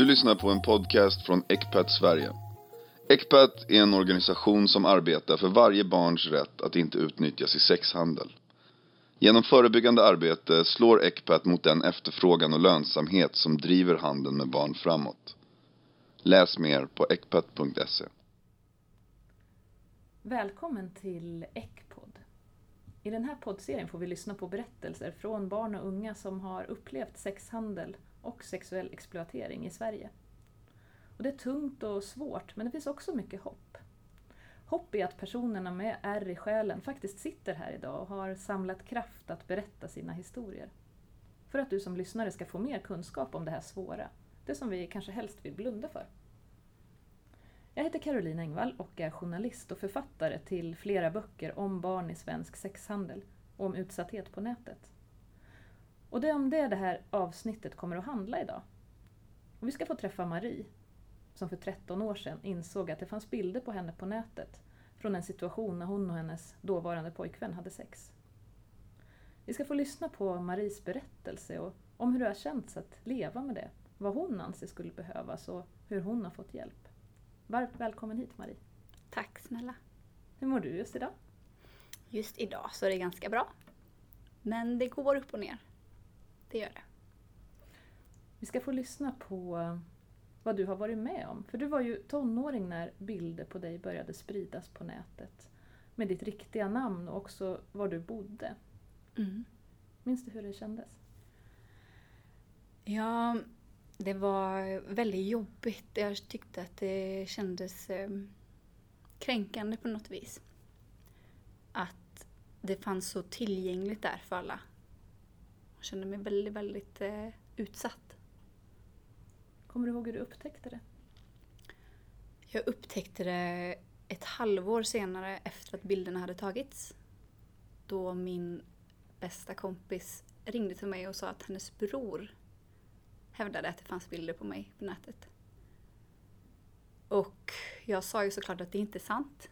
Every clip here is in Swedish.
Du lyssnar på en podcast från Ecpat Sverige. Ecpat är en organisation som arbetar för varje barns rätt att inte utnyttjas i sexhandel. Genom förebyggande arbete slår Ecpat mot den efterfrågan och lönsamhet som driver handeln med barn framåt. Läs mer på ecpat.se. Välkommen till Ecpod. I den här poddserien får vi lyssna på berättelser från barn och unga som har upplevt sexhandel och sexuell exploatering i Sverige. Och det är tungt och svårt, men det finns också mycket hopp. Hopp är att personerna med ärr i själen faktiskt sitter här idag och har samlat kraft att berätta sina historier. För att du som lyssnare ska få mer kunskap om det här svåra, det som vi kanske helst vill blunda för. Jag heter Caroline Engvall och är journalist och författare till flera böcker om barn i svensk sexhandel och om utsatthet på nätet. Och det är om det det här avsnittet kommer att handla idag. Och vi ska få träffa Marie, som för 13 år sedan insåg att det fanns bilder på henne på nätet från en situation när hon och hennes dåvarande pojkvän hade sex. Vi ska få lyssna på Maries berättelse och om hur det har känts att leva med det, vad hon anser skulle behövas och hur hon har fått hjälp. Varmt välkommen hit Marie. Tack snälla. Hur mår du just idag? Just idag så är det ganska bra. Men det går upp och ner. Det gör det. Vi ska få lyssna på vad du har varit med om. För du var ju tonåring när bilder på dig började spridas på nätet. Med ditt riktiga namn och också var du bodde. Mm. Minns du hur det kändes? Ja, det var väldigt jobbigt. Jag tyckte att det kändes eh, kränkande på något vis. Att det fanns så tillgängligt där för alla. Jag kände mig väldigt, väldigt eh, utsatt. Kommer du ihåg hur du upptäckte det? Jag upptäckte det ett halvår senare efter att bilderna hade tagits. Då min bästa kompis ringde till mig och sa att hennes bror hävdade att det fanns bilder på mig på nätet. Och jag sa ju såklart att det inte är sant.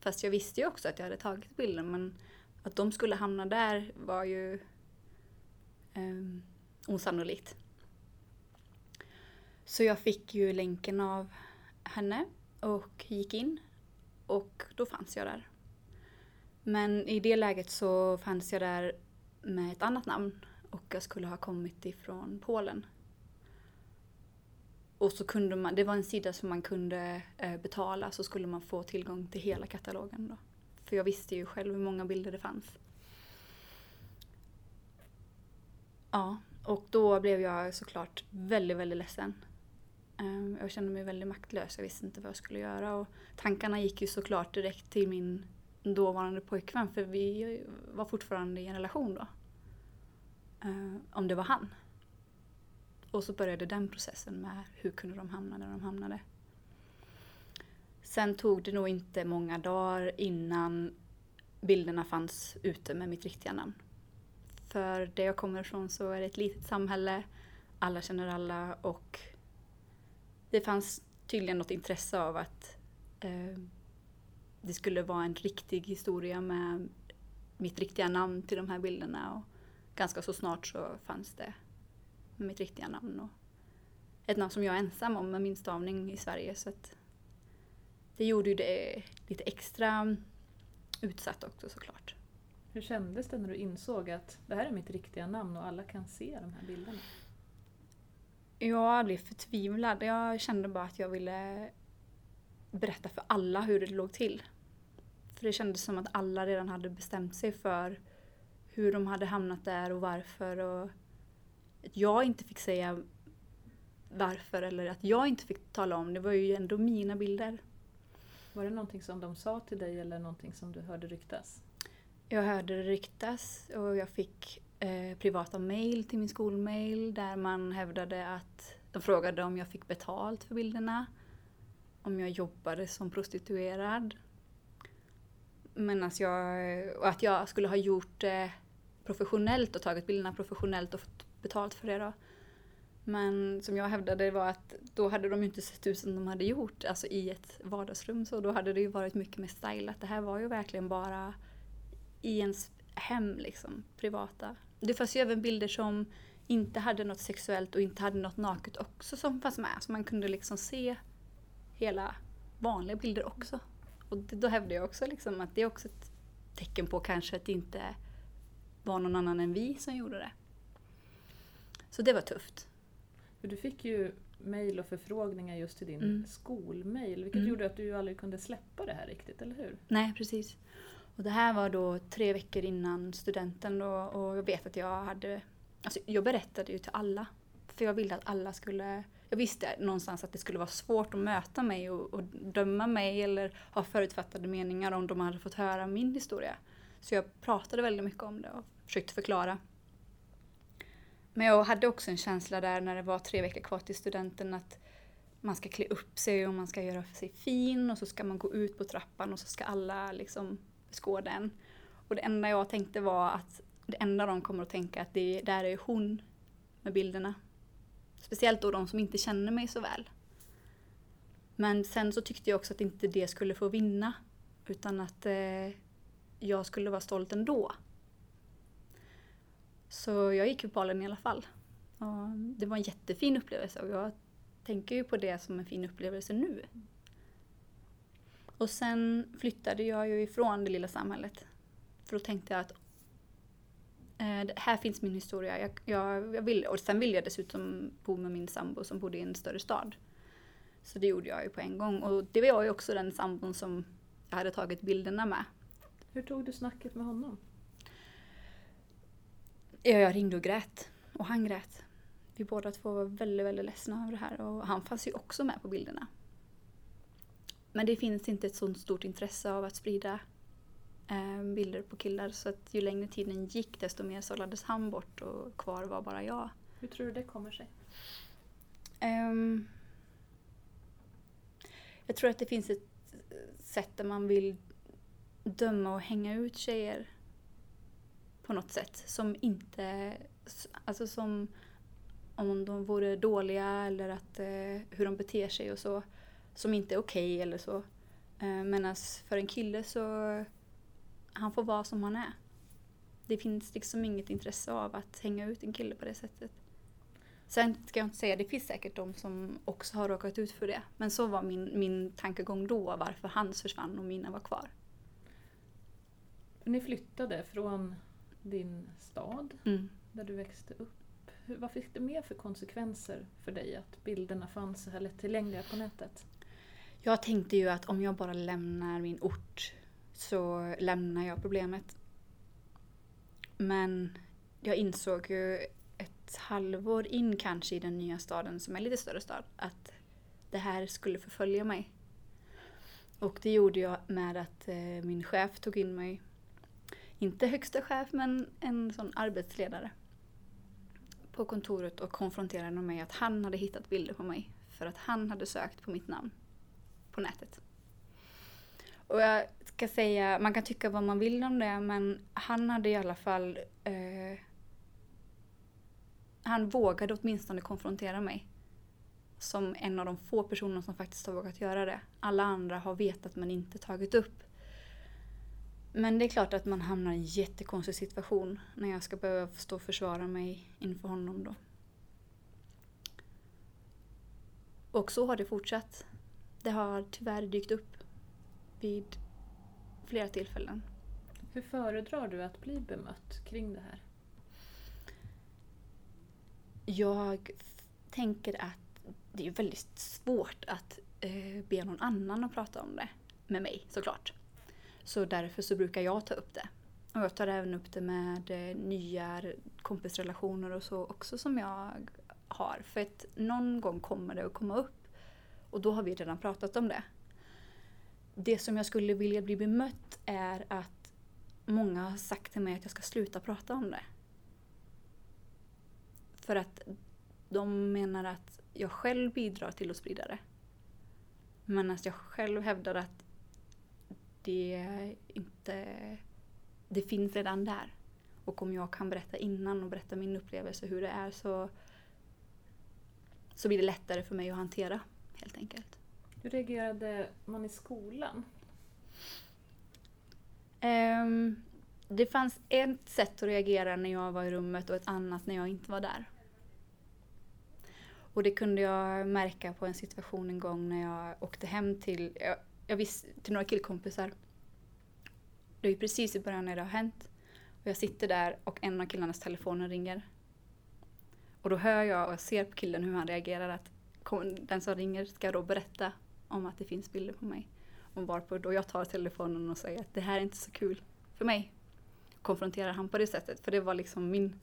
Fast jag visste ju också att jag hade tagit bilder men att de skulle hamna där var ju um, osannolikt. Så jag fick ju länken av henne och gick in och då fanns jag där. Men i det läget så fanns jag där med ett annat namn och jag skulle ha kommit ifrån Polen. Och så kunde man, det var en sida som man kunde eh, betala så skulle man få tillgång till hela katalogen då. För jag visste ju själv hur många bilder det fanns. Ja, och då blev jag såklart väldigt, väldigt ledsen. Ehm, jag kände mig väldigt maktlös, jag visste inte vad jag skulle göra. Och tankarna gick ju såklart direkt till min dåvarande pojkvän för vi var fortfarande i en relation då. Ehm, om det var han. Och så började den processen med hur kunde de hamna där de hamnade. Sen tog det nog inte många dagar innan bilderna fanns ute med mitt riktiga namn. För där jag kommer ifrån så är det ett litet samhälle, alla känner alla och det fanns tydligen något intresse av att eh, det skulle vara en riktig historia med mitt riktiga namn till de här bilderna. Och ganska så snart så fanns det med mitt riktiga namn. Och ett namn som jag är ensam om med min stavning i Sverige. Så att det gjorde ju det lite extra utsatt också såklart. Hur kändes det när du insåg att det här är mitt riktiga namn och alla kan se de här bilderna? Jag blev förtvivlad. Jag kände bara att jag ville berätta för alla hur det låg till. För det kändes som att alla redan hade bestämt sig för hur de hade hamnat där och varför. Och att jag inte fick säga varför eller att jag inte fick tala om. Det var ju ändå mina bilder. Var det någonting som de sa till dig eller någonting som du hörde ryktas? Jag hörde det ryktas och jag fick eh, privata mail till min skolmail där man hävdade att de frågade om jag fick betalt för bilderna. Om jag jobbade som prostituerad. Men alltså jag, och att jag skulle ha gjort det professionellt och tagit bilderna professionellt och fått betalt för det då. Men som jag hävdade var att då hade de ju inte sett ut som de hade gjort, alltså i ett vardagsrum. Så då hade det ju varit mycket mer stylat. Det här var ju verkligen bara i ens hem liksom, privata. Det fanns ju även bilder som inte hade något sexuellt och inte hade något naket också som fanns med. Så man kunde liksom se hela vanliga bilder också. Och det, då hävdar jag också liksom att det är också ett tecken på kanske att det inte var någon annan än vi som gjorde det. Så det var tufft. Du fick ju mejl och förfrågningar just till din Mm. skolmejl, vilket Mm. gjorde att du aldrig kunde släppa det här riktigt, eller hur? Nej, precis. Och det här var då tre veckor innan studenten då, och jag vet att jag hade... Alltså jag berättade ju till alla. För jag ville att alla skulle... Jag visste någonstans att det skulle vara svårt att möta mig och, och döma mig eller ha förutfattade meningar om de hade fått höra min historia. Så jag pratade väldigt mycket om det och försökte förklara. Men jag hade också en känsla där när det var tre veckor kvar till studenten att man ska klä upp sig och man ska göra sig fin och så ska man gå ut på trappan och så ska alla liksom skåden. Och det enda jag tänkte var att det enda de kommer att tänka att det där är hon med bilderna. Speciellt då de som inte känner mig så väl. Men sen så tyckte jag också att inte det skulle få vinna. Utan att eh, jag skulle vara stolt ändå. Så jag gick ju balen i alla fall. Och det var en jättefin upplevelse och jag tänker ju på det som en fin upplevelse nu. Och sen flyttade jag ju ifrån det lilla samhället. För då tänkte jag att eh, här finns min historia. Jag, jag, jag vill, och sen ville jag dessutom bo med min sambo som bodde i en större stad. Så det gjorde jag ju på en gång. Och det var ju också den sambon som jag hade tagit bilderna med. Hur tog du snacket med honom? Ja, Jag ringde och grät. Och han grät. Vi båda två var väldigt, väldigt ledsna över det här. Och han fanns ju också med på bilderna. Men det finns inte ett sånt stort intresse av att sprida eh, bilder på killar. Så att ju längre tiden gick desto mer sållades han bort och kvar var bara jag. Hur tror du det kommer sig? Ehm, jag tror att det finns ett sätt där man vill döma och hänga ut tjejer på något sätt som inte, alltså som om de vore dåliga eller att eh, hur de beter sig och så som inte är okej eller så. Eh, Medan för en kille så han får vara som han är. Det finns liksom inget intresse av att hänga ut en kille på det sättet. Sen ska jag inte säga, det finns säkert de som också har råkat ut för det. Men så var min, min tankegång då, varför hans försvann och mina var kvar. Ni flyttade från din stad Mm. där du växte upp. Hur, vad fick det mer för konsekvenser för dig att bilderna fanns så här lättillgängliga på nätet? Jag tänkte ju att om jag bara lämnar min ort så lämnar jag problemet. Men jag insåg ju ett halvår in kanske i den nya staden, som är lite större stad, att det här skulle förfölja mig. Och det gjorde jag med att eh, min chef tog in mig, inte högsta chef men en sån arbetsledare på kontoret och konfronterade mig att han hade hittat bilder på mig för att han hade sökt på mitt namn på nätet. Och jag ska säga, man kan tycka vad man vill om det, men han hade i alla fall... Eh, han vågade åtminstone konfrontera mig. Som en av de få personer som faktiskt har vågat göra det. Alla andra har vetat men inte tagit upp. Men det är klart att man hamnar i en jättekonstig situation när jag ska behöva stå och försvara mig inför honom då. Och så har det fortsatt. Det har tyvärr dykt upp vid flera tillfällen. Hur föredrar du att bli bemött kring det här? Jag tänker att det är väldigt svårt att eh, be någon annan att prata om det med mig såklart. Så därför så brukar jag ta upp det. Och jag tar även upp det med eh, nya kompisrelationer och så också som jag har. För att någon gång kommer det att komma upp och då har vi redan pratat om det. Det som jag skulle vilja bli bemött är att många har sagt till mig att jag ska sluta prata om det. För att de menar att jag själv bidrar till att sprida det. Men att jag själv hävdar att det inte... Det finns redan där. Och om jag kan berätta innan och berätta min upplevelse hur det är så, så blir det lättare för mig att hantera helt enkelt. Hur reagerade man i skolan? Ehm, det fanns ett sätt att reagera när jag var i rummet och ett annat när jag inte var där. Och det kunde jag märka på en situation en gång när jag åkte hem till, jag, jag visste, till några killkompisar. Det är ju precis i början när det har hänt. Och jag sitter där och en av killarnas telefoner ringer. Och då hör jag och jag ser på killen hur han reagerar att den som ringer ska då berätta om att det finns bilder på mig. Och varpå då jag tar telefonen och säger att det här är inte så kul för mig. Konfronterar han på det sättet, för det var liksom min,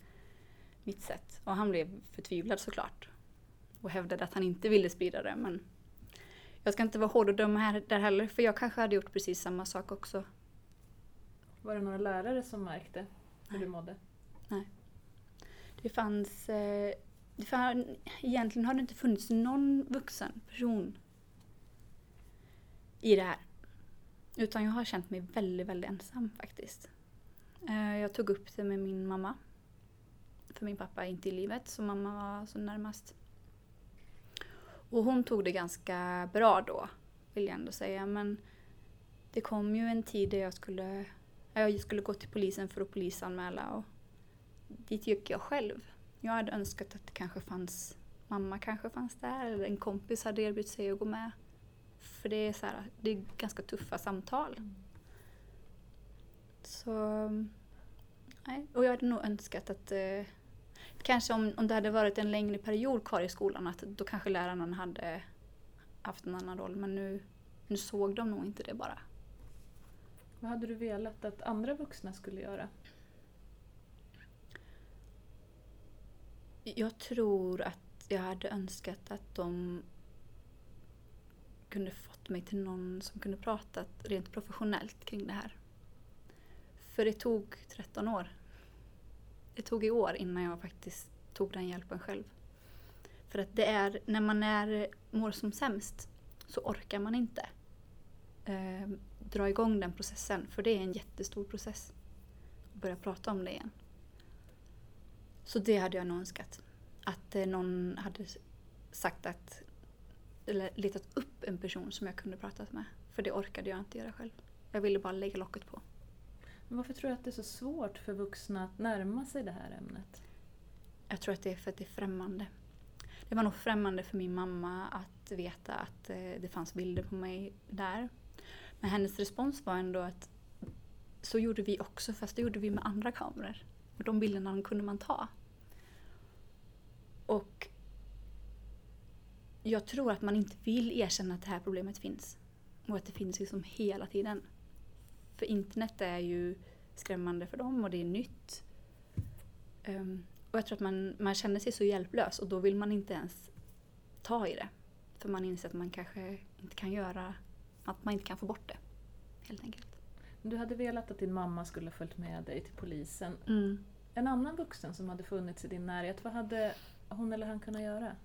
mitt sätt. Och han blev förtvivlad såklart. Och hävdade att han inte ville sprida det, men jag ska inte vara hård och döma här, där heller, för jag kanske hade gjort precis samma sak också. Var det några lärare som märkte hur Nej. du mådde? Nej. Det fanns... Eh, för egentligen har det inte funnits någon vuxen person i det här. Utan jag har känt mig väldigt, väldigt ensam faktiskt. Eh, jag tog upp det med min mamma. För min pappa är inte i livet, så mamma var så närmast. Och hon tog det ganska bra då, vill jag ändå säga. Men det kom ju en tid där jag skulle, jag skulle gå till polisen för att polisanmäla. Och dit gick jag själv. Jag hade önskat att det kanske fanns, mamma kanske fanns där eller en kompis hade erbjudit sig att gå med. För det är, så här, det är ganska tuffa samtal. Så, nej. Och jag hade nog önskat att eh, kanske om, om det hade varit en längre period kvar i skolan att då kanske läraren hade haft en annan roll. Men nu, nu såg de nog inte det bara. Vad hade du velat att andra vuxna skulle göra? Jag tror att jag hade önskat att de kunde fått mig till någon som kunde prata rent professionellt kring det här. För det tog 13 år. Det tog i år innan jag faktiskt tog den hjälpen själv. För att det är, när man är, mår som sämst så orkar man inte eh, dra igång den processen. För det är en jättestor process. Att börja prata om det igen. Så det hade jag nog önskat. Att eh, någon hade sagt att, eller letat upp en person som jag kunde pratat med. För det orkade jag inte göra själv. Jag ville bara lägga locket på. Men varför tror du att det är så svårt för vuxna att närma sig det här ämnet? Jag tror att det är för att det är främmande. Det var nog främmande för min mamma att veta att eh, det fanns bilder på mig där. Men hennes respons var ändå att så gjorde vi också, fast det gjorde vi med andra kameror. Och de bilderna kunde man ta. Och jag tror att man inte vill erkänna att det här problemet finns. Och att det finns liksom hela tiden. För internet är ju skrämmande för dem och det är nytt. Um, och jag tror att man, man känner sig så hjälplös och då vill man inte ens ta i det. För man inser att man kanske inte kan göra, att man inte kan få bort det. Helt enkelt. Du hade velat att din mamma skulle ha följt med dig till polisen. Mm. En annan vuxen som hade funnits i din närhet, vad hade hon eller han kunnat göra?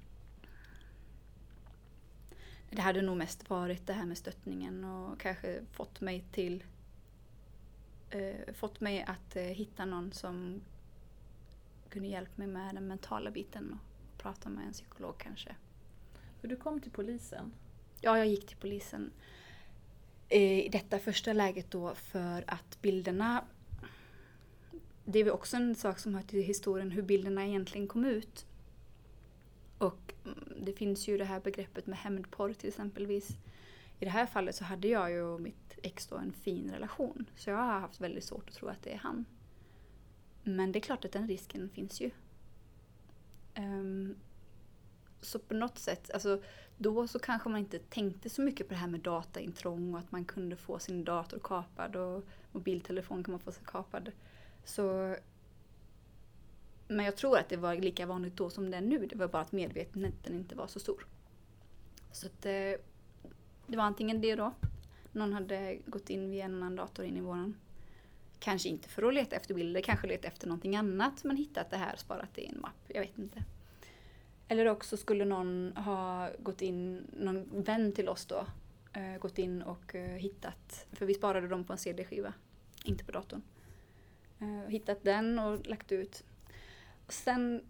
Det hade nog mest varit det här med stöttningen och kanske fått mig till eh, fått mig att eh, hitta någon som kunde hjälpa mig med den mentala biten och prata med en psykolog kanske. För du kom till polisen. Ja, jag gick till polisen i detta första läget då för att bilderna det är väl också en sak som hör till historien hur bilderna egentligen kom ut. Och mm, det finns ju det här begreppet med hämndporr till exempelvis. I det här fallet så hade jag ju och mitt ex då en fin relation. Så jag har haft väldigt svårt att tro att det är han. Men det är klart att den risken finns ju. Um, så på något sätt, alltså då så kanske man inte tänkte så mycket på det här med dataintrång och att man kunde få sin dator kapad och mobiltelefon kan man få sig kapad. Så, men jag tror att det var lika vanligt då som det är nu. Det var bara att medvetenheten inte var så stor. Så att, eh, det, var antingen det då. Någon hade gått in via en annan dator in i våran. Kanske inte för att leta efter bilder, kanske leta efter någonting annat men hittat det här sparat det i en mapp. Jag vet inte. Eller också skulle någon ha gått in, någon vän till oss då, eh, gått in och eh, hittat, för vi sparade dem på en CD-skiva, inte på datorn. Eh, hittat den och lagt ut. Och sen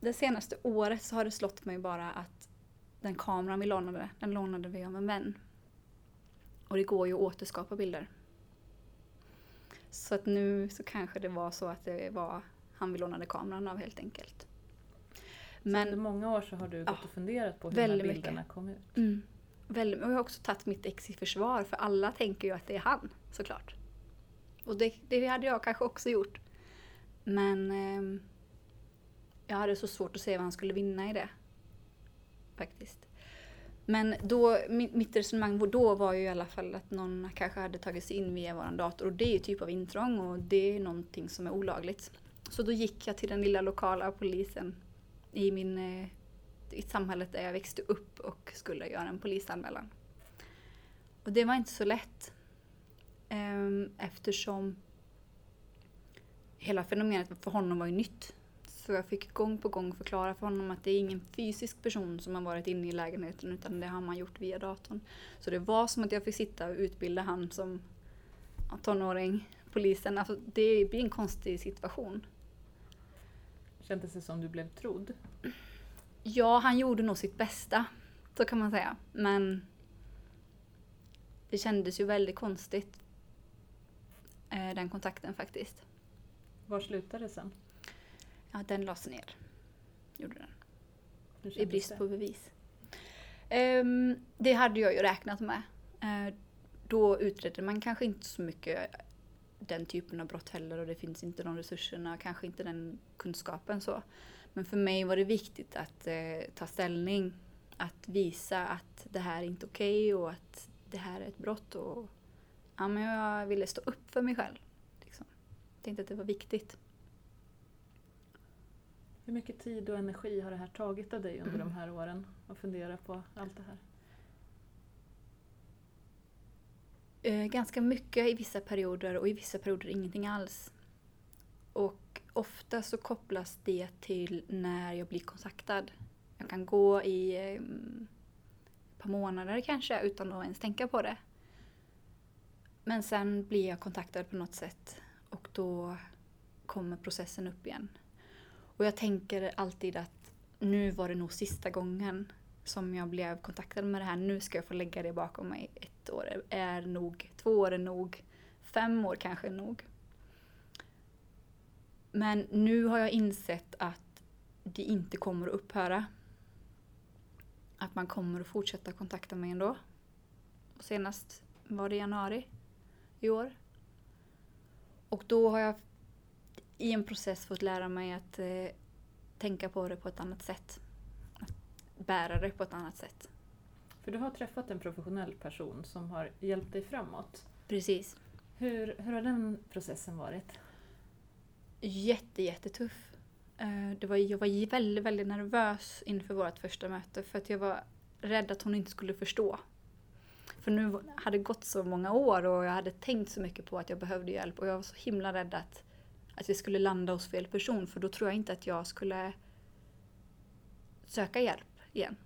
det senaste året så har det slått mig bara att den kameran vi lånade, den lånade vi av en vän. Och det går ju att återskapa bilder. Så att nu så kanske det var så att det var han vi lånade kameran av helt enkelt. Men, så under många år så har du gått och funderat på hur de här bilderna mycket. kom ut? Mm. Väldigt, och jag har också tagit mitt ex i försvar för alla tänker ju att det är han såklart. Och det, det hade jag kanske också gjort. Men eh, jag hade så svårt att se vad han skulle vinna i det. Faktiskt. Men då, mitt resonemang då var ju i alla fall att någon kanske hade tagit sig in via vår dator och det är ju typ av intrång och det är någonting som är olagligt. Så då gick jag till den lilla lokala polisen i, min, eh, i samhället där jag växte upp och skulle göra en polisanmälan. Och det var inte så lätt. Ehm, eftersom hela fenomenet för honom var ju nytt. Så jag fick gång på gång förklara för honom att det är ingen fysisk person som har varit inne i lägenheten utan det har man gjort via datorn. Så det var som att jag fick sitta och utbilda han som tonåring, polisen. Alltså det blir en konstig situation. Kändes det som du blev trodd? Ja, han gjorde nog sitt bästa. Så kan man säga. Men det kändes ju väldigt konstigt. Eh, den kontakten faktiskt. Var slutade det sen? Ja, den lades ner. Gjorde den. I brist det? på bevis. Um, det hade jag ju räknat med. Uh, då utredde man kanske inte så mycket den typen av brott heller och det finns inte de resurserna, kanske inte den kunskapen så. Men för mig var det viktigt att uh, ta ställning, att visa att det här är inte okej okay och att det här är ett brott och ja, men jag ville stå upp för mig själv. Liksom. Jag tänkte att det var viktigt. Hur mycket tid och energi har det här tagit av dig under de här åren? Att fundera på allt det här? Eh, ganska mycket i vissa perioder och i vissa perioder ingenting alls. Och ofta så kopplas det till när jag blir kontaktad. Jag kan gå i eh, ett par månader kanske utan att ens tänka på det. Men sen blir jag kontaktad på något sätt och då kommer processen upp igen. Och jag tänker alltid att nu var det nog sista gången som jag blev kontaktad med det här. Nu ska jag få lägga det bakom mig. Ett år är nog, två år är nog, fem år kanske är nog. Men nu har jag insett att det inte kommer att upphöra. Att man kommer att fortsätta kontakta mig ändå. Och senast var det januari i år. Och då har jag i en process fått lära mig att eh, tänka på det på ett annat sätt. Att bära det på ett annat sätt. För du har träffat en professionell person som har hjälpt dig framåt. Precis. Hur, hur har den processen varit? Jätte, jättetuff. Eh, det var, jag var väldigt, väldigt nervös inför vårt första möte för att jag var rädd att hon inte skulle förstå. För nu hade det gått så många år och jag hade tänkt så mycket på att jag behövde hjälp och jag var så himla rädd att att vi skulle landa hos fel person för då tror jag inte att jag skulle söka hjälp igen.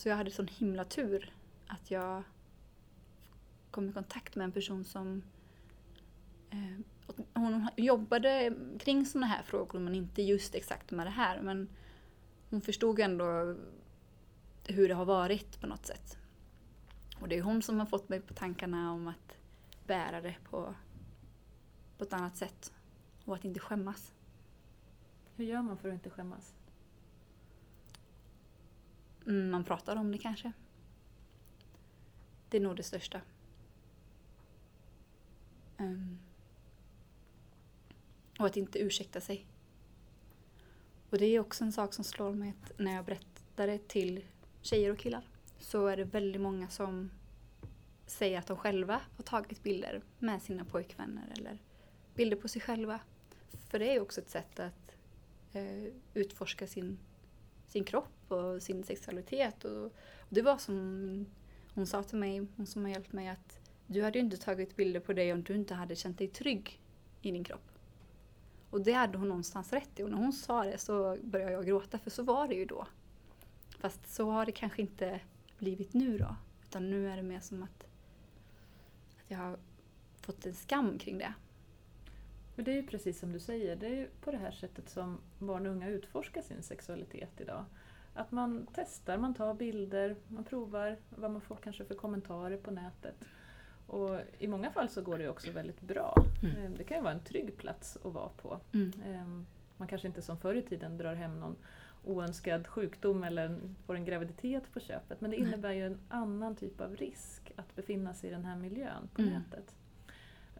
Så jag hade sån himla tur att jag kom i kontakt med en person som eh, hon jobbade kring sådana här frågor men inte just exakt med det här. Men hon förstod ändå hur det har varit på något sätt. Och det är hon som har fått mig på tankarna om att bära det på, på ett annat sätt och att inte skämmas. Hur gör man för att inte skämmas? Man pratar om det kanske. Det är nog det största. Um, och att inte ursäkta sig. Och det är också en sak som slår mig att när jag berättar det till tjejer och killar så är det väldigt många som säger att de själva har tagit bilder med sina pojkvänner eller bilder på sig själva. För det är också ett sätt att eh, utforska sin, sin kropp på sin sexualitet. Och, och, det var som hon sa till mig, hon som har hjälpt mig, att du hade ju inte tagit bilder på dig om du inte hade känt dig trygg i din kropp. Och det hade hon någonstans rätt i. Och när hon sa det så började jag gråta, för så var det ju då. Fast så har det kanske inte blivit nu då. Utan nu är det mer som att, att jag har fått en skam kring det. För det är ju precis som du säger, det är ju på det här sättet som barn och unga utforskar sin sexualitet idag. Att man testar, man tar bilder, man provar vad man får kanske för kommentarer på nätet. Och I många fall så går det också väldigt bra. Mm. Ehm, det kan ju vara en trygg plats att vara på. Mm. Ehm, man kanske inte som förr i tiden drar hem någon oönskad sjukdom eller får en graviditet på köpet. Men det innebär ju en annan typ av risk att befinna sig i den här miljön på Mm. nätet.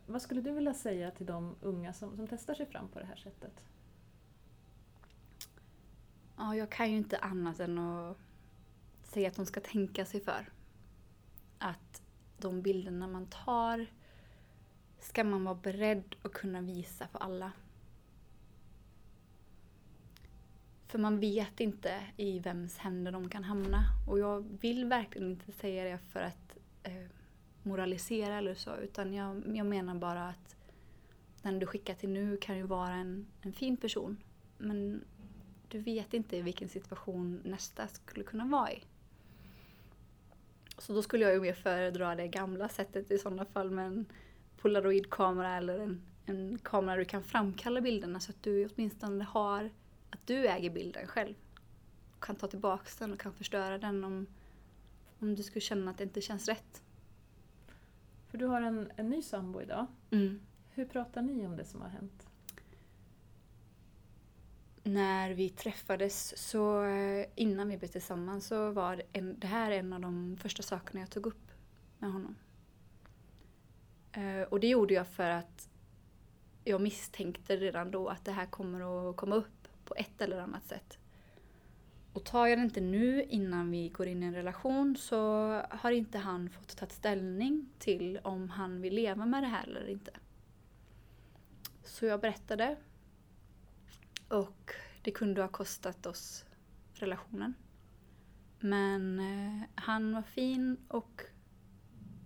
Vad skulle du vilja säga till de unga som, som testar sig fram på det här sättet? Ja, jag kan ju inte annat än att säga att de ska tänka sig för. Att de bilderna man tar ska man vara beredd att kunna visa för alla. För man vet inte i vems händer de kan hamna. Och jag vill verkligen inte säga det för att eh, moralisera eller så, utan jag, jag menar bara att den du skickar till nu kan ju vara en, en fin person. Men du vet inte i vilken situation nästa skulle kunna vara i. Så då skulle jag ju mer föredra det gamla sättet i sådana fall med en polaroidkamera eller en, en kamera du kan framkalla bilderna så att du åtminstone har att du äger bilden själv. Och kan ta tillbaka den och kan förstöra den om, om du skulle känna att det inte känns rätt. För du har en, en ny sambo idag. Mm. Hur pratar ni om det som har hänt? När vi träffades, så eh, innan vi blev tillsammans, så var en, det här en av de första sakerna jag tog upp med honom. Eh, och det gjorde jag för att jag misstänkte redan då att det här kommer att komma upp på ett eller annat sätt. Och tar jag det inte nu innan vi går in i en relation så har inte han fått ta ställning till om han vill leva med det här eller inte. Så jag berättade och det kunde ha kostat oss relationen. Men eh, han var fin och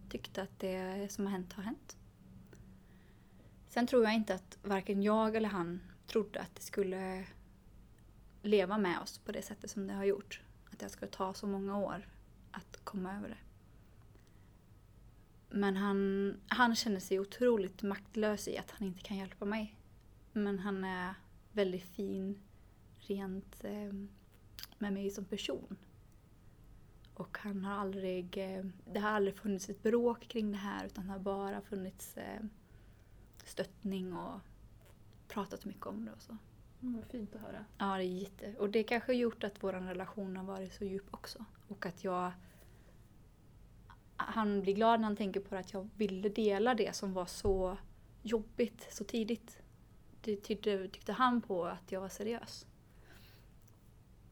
tyckte att det som har hänt har hänt. Sen tror jag inte att varken jag eller han trodde att det skulle leva med oss på det sättet som det har gjort. Att det skulle ta så många år att komma över det. Men han, han känner sig otroligt maktlös i att han inte kan hjälpa mig. Men han är väldigt fin rent eh, med mig som person. Och han har aldrig, eh, det har aldrig funnits ett bråk kring det här utan det har bara funnits eh, stöttning och pratat mycket om det och så. Mm, vad fint att höra. Ja, det är jätte... Och det kanske har gjort att vår relation har varit så djup också. Och att jag... Han blir glad när han tänker på att jag ville dela det som var så jobbigt så tidigt. Det tyckte, tyckte han på att jag var seriös.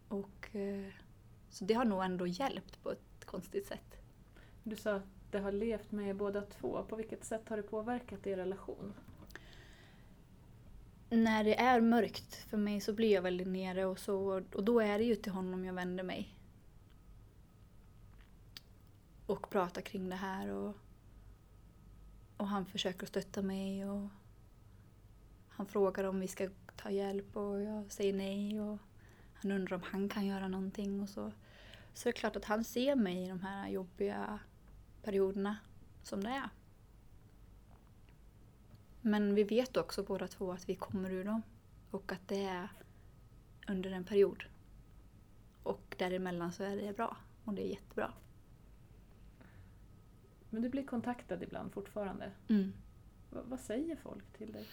Och... eh, Så det har nog ändå hjälpt på ett konstigt sätt. Du sa att det har levt med er båda två. På vilket sätt har det påverkat er relation? När det är mörkt för mig så blir jag väldigt nere och så och då är det ju till honom jag vänder mig. Och pratar kring det här och, och han försöker stötta mig och han frågar om vi ska ta hjälp och jag säger nej och han undrar om han kan göra någonting och så. Så det är klart att han ser mig i de här jobbiga perioderna som det är. Men vi vet också båda två att vi kommer ur dem. Och att det är under en period. Och däremellan så är det bra. Och det är jättebra. Men du blir kontaktad ibland fortfarande. Mm. Va- vad säger folk till dig?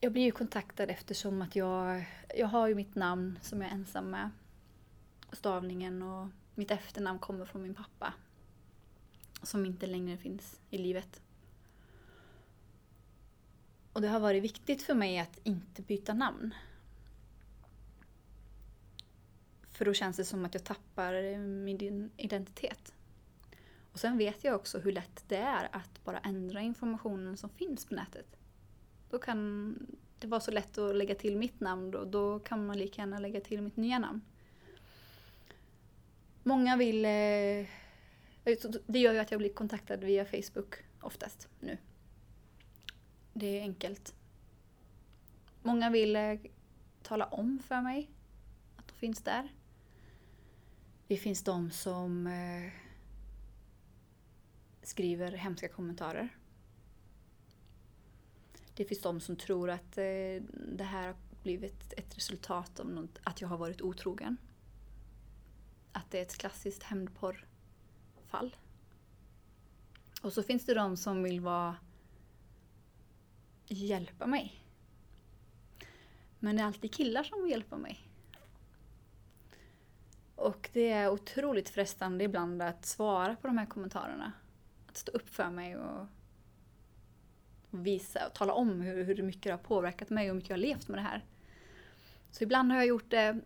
Jag blir ju kontaktad eftersom att jag, jag har ju mitt namn som jag är ensam med. Stavningen och mitt efternamn kommer från min pappa. Som inte längre finns i livet. Och det har varit viktigt för mig att inte byta namn. För då känns det som att jag tappar min identitet. Och sen vet jag också hur lätt det är att bara ändra informationen som finns på nätet. Då kan det vara så lätt att lägga till mitt namn då, då kan man lika gärna lägga till mitt nya namn. Många vill... Eh, det gör ju att jag blir kontaktad via Facebook oftast nu. Det är enkelt. Många vill eh, tala om för mig att de finns där. Det finns de som eh, skriver hemska kommentarer. Det finns de som tror att eh, det här har blivit ett resultat av något, att jag har varit otrogen. Att det är ett klassiskt hämndporrfall. Och så finns det de som vill vara hjälpa mig. Men det är alltid killar som vill hjälpa mig. Och det är otroligt frestande ibland att svara på de här kommentarerna. Att stå upp för mig och visa och tala om hur, hur mycket det har påverkat mig och hur mycket jag har levt med det här. Så ibland har jag gjort det,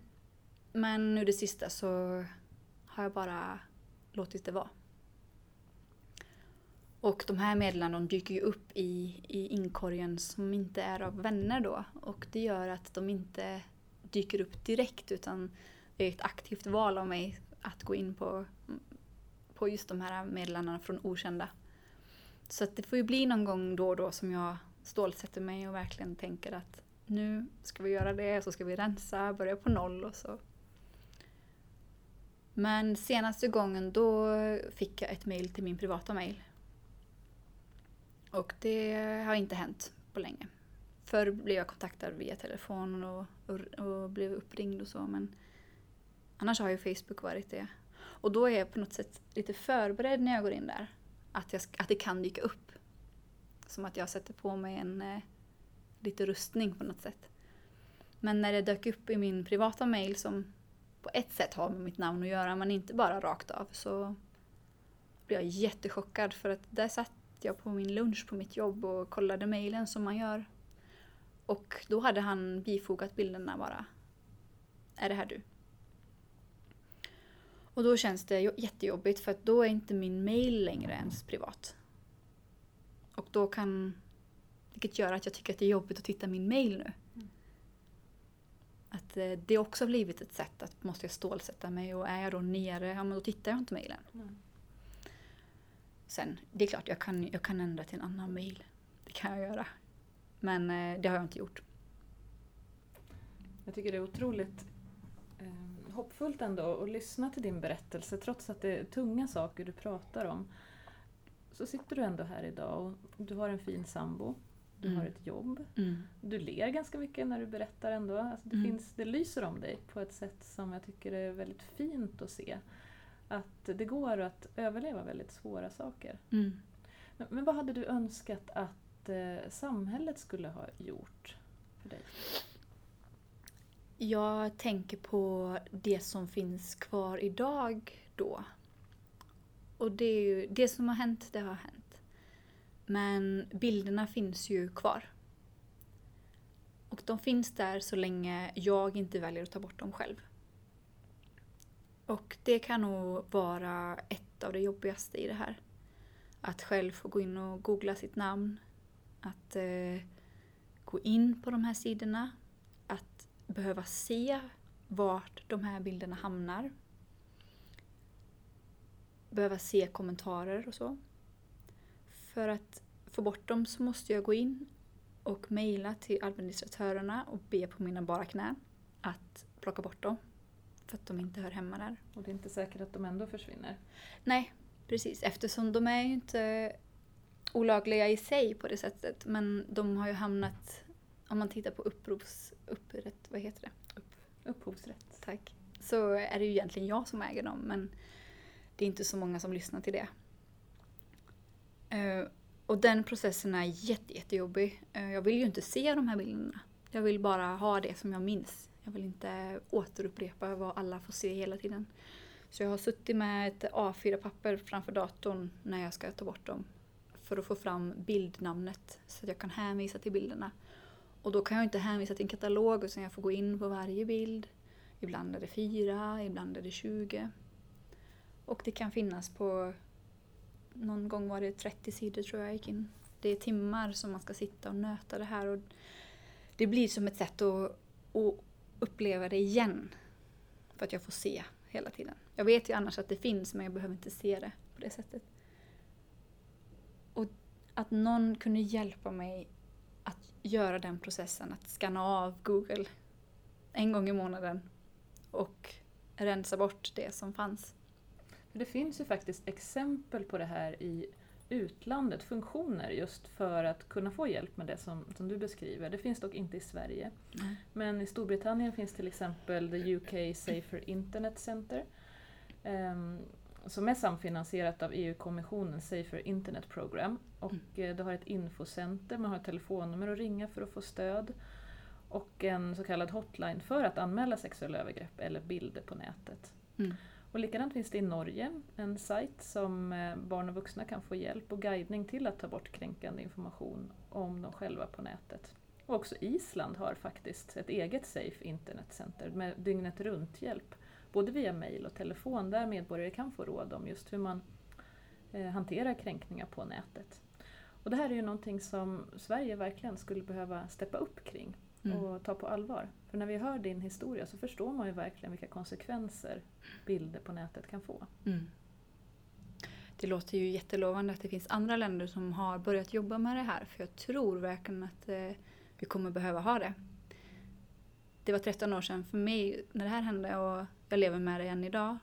men nu det sista så har jag bara låtit det vara. Och de här meddelandena dyker ju upp i, i inkorgen som inte är av vänner då. Och det gör att de inte dyker upp direkt utan det är ett aktivt val av mig att gå in på, på just de här meddelandena från okända. Så att det får ju bli någon gång då och då som jag stålsätter mig och verkligen tänker att nu ska vi göra det, så ska vi rensa, börja på noll och så. Men senaste gången då fick jag ett mail till min privata mail. Och det har inte hänt på länge. Förr blev jag kontaktad via telefon och, och, och blev uppringd och så men annars har ju Facebook varit det. Och då är jag på något sätt lite förberedd när jag går in där. Att, jag, att det kan dyka upp. Som att jag sätter på mig en eh, lite rustning på något sätt. Men när det dök upp i min privata mail som på ett sätt har med mitt namn att göra men inte bara rakt av så blev jag jättechockad för att där satt jag på min lunch på mitt jobb och kollade mejlen som man gör. Och då hade han bifogat bilderna bara. Är det här du? Och då känns det jättejobbigt för att då är inte min mail längre ens privat. Och då kan... Vilket gör att jag tycker att det är jobbigt att titta min mail nu. Mm. Att eh, det också har blivit ett sätt att måste jag stålsätta mig och är jag då nere, ja men då tittar jag inte mejlen. Mm. Sen, det är klart jag kan, jag kan ändra till en annan mail. Det kan jag göra. Men eh, det har jag inte gjort. Jag tycker det är otroligt eh, hoppfullt ändå att lyssna till din berättelse trots att det är tunga saker du pratar om. Så sitter du ändå här idag och du har en fin sambo. Du mm. har ett jobb. Mm. Du ler ganska mycket när du berättar ändå. Alltså det, mm. finns, det lyser om dig på ett sätt som jag tycker är väldigt fint att se att det går att överleva väldigt svåra saker. Mm. Men, men, vad hade du önskat att eh, samhället skulle ha gjort för dig? Jag tänker på det som finns kvar idag då. Och det, är ju, det som har hänt, det har hänt. Men bilderna finns ju kvar. Och de finns där så länge jag inte väljer att ta bort dem själv. Och det kan nog vara ett av det jobbigaste i det här. Att själv få gå in och googla sitt namn. Att eh, gå in på de här sidorna. Behöva se vart de här bilderna hamnar. Behöva se kommentarer och så. För att få bort dem så måste jag gå in och mejla till administratörerna och be på mina bara knän att plocka bort dem. För att de inte hör hemma där. Och det är inte säkert att de ändå försvinner? Nej, precis. Eftersom de är ju inte olagliga i sig på det sättet. Men de har ju hamnat, om man tittar på upprovs, upprätt, vad heter det? Upp, upphovsrätt. Tack. Så är det ju egentligen jag som äger dem men det är inte så många som lyssnar till det. Uh, och den processen är jätte, jättejobbig. Uh, jag vill ju inte se de här bilderna. Jag vill bara ha det som jag minns. Jag vill inte återupprepa vad alla får se hela tiden. Så jag har suttit med ett A4-papper framför datorn när jag ska ta bort dem. För att få fram bildnamnet så att jag kan hänvisa till bilderna. Och då kan jag inte hänvisa till en katalog utan jag får gå in på varje bild. Ibland är det fyra, ibland är det 20. Och det kan finnas på, någon gång var det 30 sidor tror jag gick in. Det är timmar som man ska sitta och nöta det här. Och det blir som ett sätt att, att uppleva det igen. För att jag får se hela tiden. Jag vet ju annars att det finns men jag behöver inte se det på det sättet. Och att någon kunde hjälpa mig göra den processen, att scanna av Google en gång i månaden och rensa bort det som fanns. För Det finns ju faktiskt exempel på det här i utlandet funktioner just för att kunna få hjälp med det som, som du beskriver. Det finns dock inte i Sverige. Mm. Men i Storbritannien finns till exempel the UK Safer Internet Center um, som är samfinansierat av EU-kommissionen Safer Internet Program. Och mm. det har ett infocenter, man har ett telefonnummer att ringa för att få stöd. Och en så kallad hotline för att anmäla sexuella övergrepp eller bilder på nätet. Mm. Och likadant finns det i Norge en sajt som eh, barn och vuxna kan få hjälp och guidning till att ta bort kränkande information om dem själva på nätet. Och också Island har faktiskt ett eget Safe Internetcenter med dygnet runt-hjälp, både via mail och telefon, där medborgare kan få råd om just hur man eh, hanterar kränkningar på nätet. Och det här är ju någonting som Sverige verkligen skulle behöva steppa upp kring Mm. och ta på allvar. För när vi hör din historia så förstår man ju verkligen vilka konsekvenser bilder på nätet kan få. Mm. Det låter ju jättelovande att det finns andra länder som har börjat jobba med det här. För jag tror verkligen att eh, vi kommer behöva ha det. Det var 13 år sedan för mig när det här hände och jag lever med det än idag.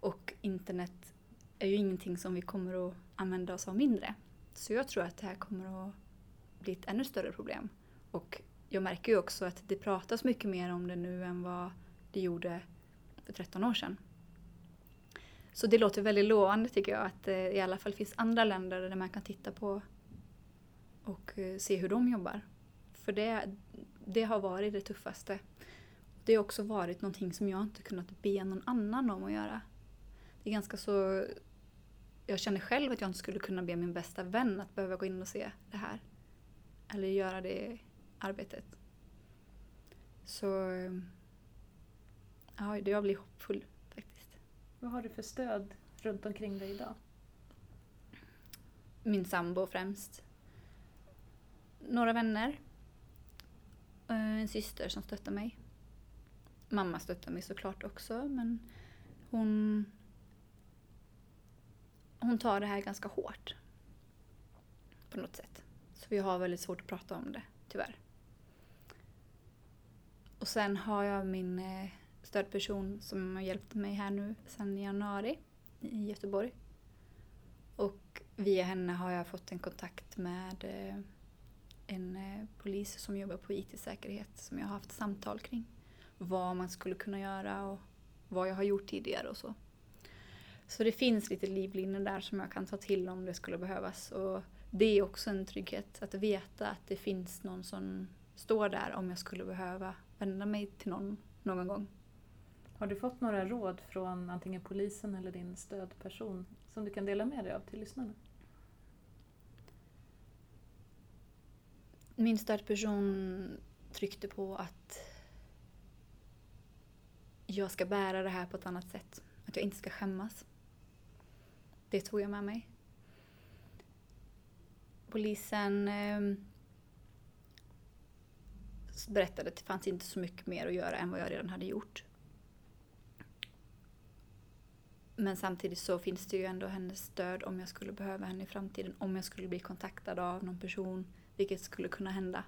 Och internet är ju ingenting som vi kommer att använda oss av mindre. Så jag tror att det här kommer att bli ett ännu större problem. Och jag märker ju också att det pratas mycket mer om det nu än vad det gjorde för 13 år sedan. Så det låter väldigt lovande tycker jag att det i alla fall finns andra länder där man kan titta på och eh, se hur de jobbar. För det, det har varit det tuffaste. Det har också varit någonting som jag inte kunnat be någon annan om att göra. Det är ganska så... Jag känner själv att jag inte skulle kunna be min bästa vän att behöva gå in och se det här. Eller göra det arbetet. Så... Ja, jag blir hoppfull faktiskt. Vad har du för stöd runt omkring dig idag? min sambo främst. Några vänner. Eh, En syster som stöttar mig. Mamma stöttar mig såklart också men hon hon tar det här ganska hårt. På något sätt. Så vi har väldigt svårt att prata om det, tyvärr. Och sen har jag min eh, stödperson som har hjälpt mig här nu sedan januari i Göteborg. Och via henne har jag fått en kontakt med eh, en eh, polis som jobbar på IT-säkerhet som jag har haft samtal kring. Vad man skulle kunna göra och vad jag har gjort tidigare och så. Så det finns lite livlinor där som jag kan ta till om det skulle behövas. Och det är också en trygghet att veta att det finns någon som står där om jag skulle behöva vända mig till någon någon gång. Har du fått några råd från antingen polisen eller din stödperson som du kan dela med dig av till lyssnarna? Min stödperson tryckte på att jag ska bära det här på ett annat sätt. Att jag inte ska skämmas. Det tog jag med mig. Polisen eh, berättade att det fanns inte så mycket mer att göra än vad jag redan hade gjort. Men samtidigt så finns det ju ändå hennes stöd om jag skulle behöva henne i framtiden. Om jag skulle bli kontaktad av någon person, vilket skulle kunna hända.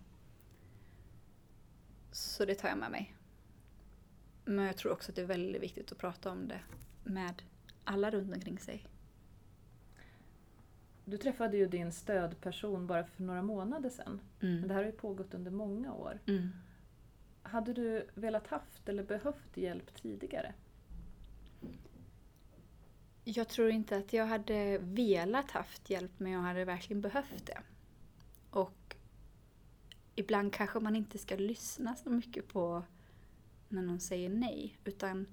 Så det tar jag med mig. Men jag tror också att det är väldigt viktigt att prata om det med alla runt omkring sig. Du träffade ju din stödperson bara för några månader sedan. Men det här har ju pågått under många år. Mm. Hade du velat haft eller behövt hjälp tidigare? Jag tror inte att jag hade velat haft hjälp men jag hade verkligen behövt det. Och ibland kanske man inte ska lyssna så mycket på när någon säger nej. Utan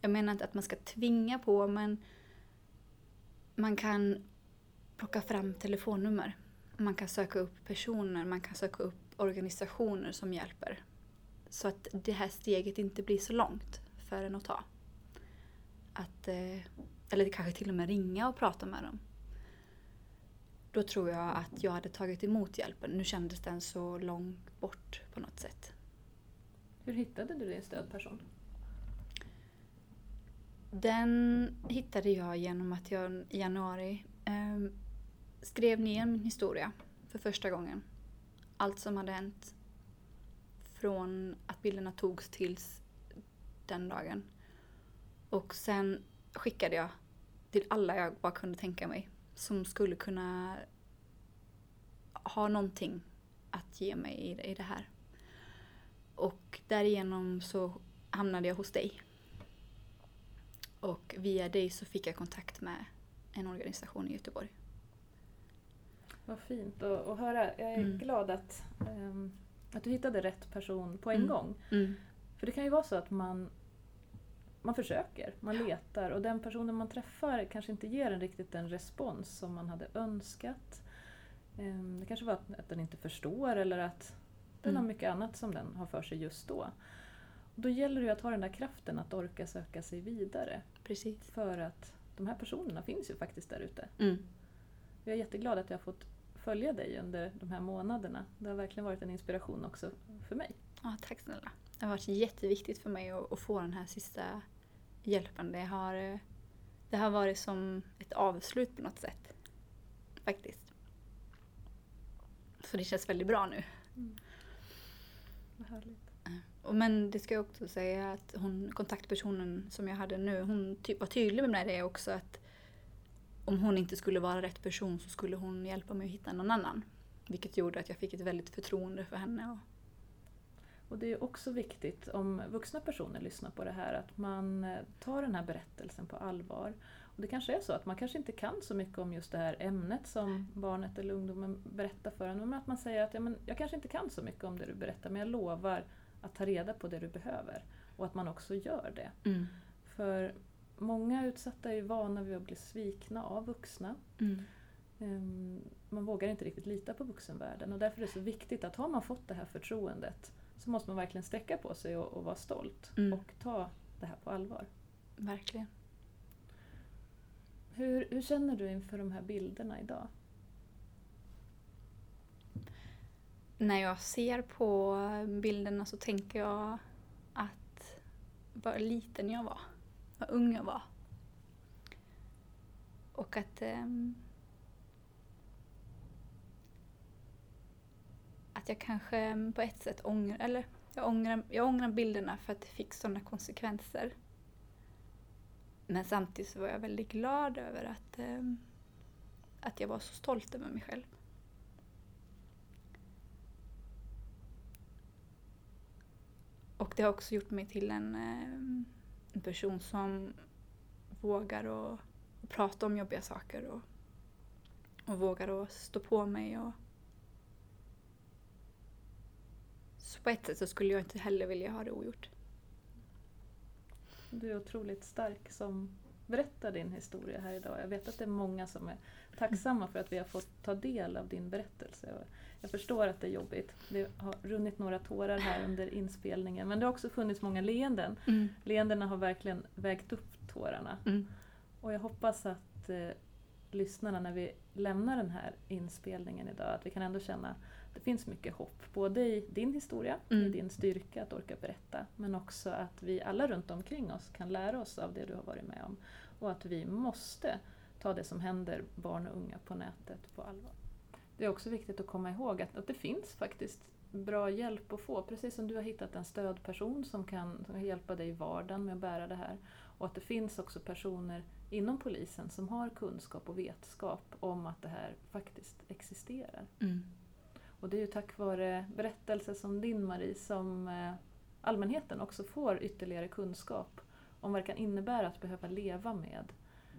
jag menar inte att man ska tvinga på men man kan plocka fram telefonnummer. Man kan söka upp personer, man kan söka upp organisationer som hjälper. Så att det här steget inte blir så långt för en att ta. Att, eh, eller kanske till och med ringa och prata med dem. Då tror jag att jag hade tagit emot hjälpen. Nu kändes den så långt bort på något sätt. Hur hittade du din stödperson? Den hittade jag genom att jag i januari eh, skrev ner min historia för första gången. Allt som hade hänt från att bilderna togs tills den dagen. Och sen skickade jag till alla jag bara kunde tänka mig som skulle kunna ha någonting att ge mig i, i det här. Och därigenom så hamnade jag hos dig. Och via dig så fick jag kontakt med en organisation i Göteborg. Vad fint att, att höra. Jag är Mm. glad att, ehm, att du hittade rätt person på en Mm. gång. För det kan ju vara så att man, man försöker, man letar och den personen man träffar kanske inte ger en riktigt den respons som man hade önskat. Ehm, det kanske var att, den inte förstår eller att den mm. har mycket annat som den har för sig just då. Då gäller det att ha den där kraften att orka söka sig vidare. Precis. För att de här personerna finns ju faktiskt där ute. Mm. Jag är jätteglad att jag har fått följa dig under de här månaderna. Det har verkligen varit en inspiration också för mig. Ja, tack snälla. Det har varit jätteviktigt för mig att, att få den här sista hjälpen. Det har, det har varit som ett avslut på något sätt. Faktiskt. Så det känns väldigt bra nu. Mm. Vad härligt. Men det ska jag också säga att hon, kontaktpersonen som jag hade nu, hon ty var tydlig med det också att om hon inte skulle vara rätt person så skulle hon hjälpa mig att hitta någon annan. Vilket gjorde att jag fick ett väldigt förtroende för henne. Och, och det är också viktigt om vuxna personer lyssnar på det här att man eh, tar den här berättelsen på allvar. Det kanske är så att man kanske inte kan så mycket om just det här ämnet som barnet eller ungdomen berättar för en. Men att man säger att ja, men jag kanske inte kan så mycket om det du berättar men jag lovar att ta reda på det du behöver. Och att man också gör det. Mm. För många utsatta är vana vid att bli svikna av vuxna. Mm. Ehm, man vågar inte riktigt lita på vuxenvärlden och därför är det så viktigt att har man fått det här förtroendet så måste man verkligen sträcka på sig och, och vara stolt mm. och ta det här på allvar. Verkligen. Hur, hur känner du inför de här bilderna idag? När jag ser på bilderna så tänker jag att vad liten jag var vad ung jag var. Och att um, att jag kanske på ett sätt ångrar, eller jag ångrar, jag ångrar bilderna för att det fick sådana konsekvenser. Men samtidigt så var jag väldigt glad över att, eh, att jag var så stolt över mig själv. Och det har också gjort mig till en ehm, en person som vågar och, och prata om jobbiga saker och, och vågar att stå på mig. Och... Så på ett sätt så skulle jag inte heller vilja ha det ogjort. Du är otroligt stark som berättar din historia här idag. Jag vet att det är många som är tacksamma för att vi har fått ta del av din berättelse. Jag förstår att det är jobbigt. Det har runnit några tårar här under inspelningen men det har också funnits många leenden. Mm. Leendena har verkligen vägt upp tårarna. Mm. Och jag hoppas att eh, lyssnarna när vi lämnar den här inspelningen idag att vi kan ändå känna det finns mycket hopp. Både i din historia, mm. i din styrka att orka berätta men också att vi alla runt omkring oss kan lära oss av det du har varit med om. Och att vi måste ta det som händer barn och unga på nätet på allvar. Det är också viktigt att komma ihåg att, att det finns faktiskt bra hjälp att få. Precis som du har hittat en stödperson som kan, som kan hjälpa dig i vardagen med att bära det här. Och att det finns också personer inom polisen som har kunskap och vetskap om att det här faktiskt existerar. Mm. Och det är ju tack vare berättelser som din Marie som eh, allmänheten också får ytterligare kunskap om vad det kan innebära att behöva leva med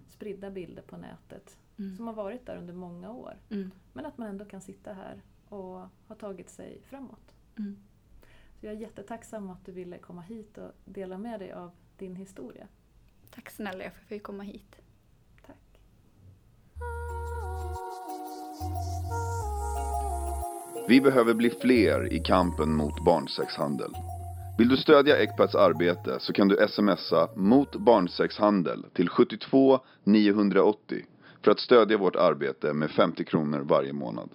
spridda bilder på nätet mm. som har varit där under många år. Mm. Men att man ändå kan sitta här och ha tagit sig framåt. Mm. Så jag är jättetacksam att du ville komma hit och dela med dig av din historia. Tack snälla för att jag fick komma hit. Tack. Vi behöver bli fler i kampen mot barnsexhandel. Vill du stödja Ecpats arbete så kan du smsa mot barnsexhandel till 72 980 för att stödja vårt arbete med 50 kronor varje månad.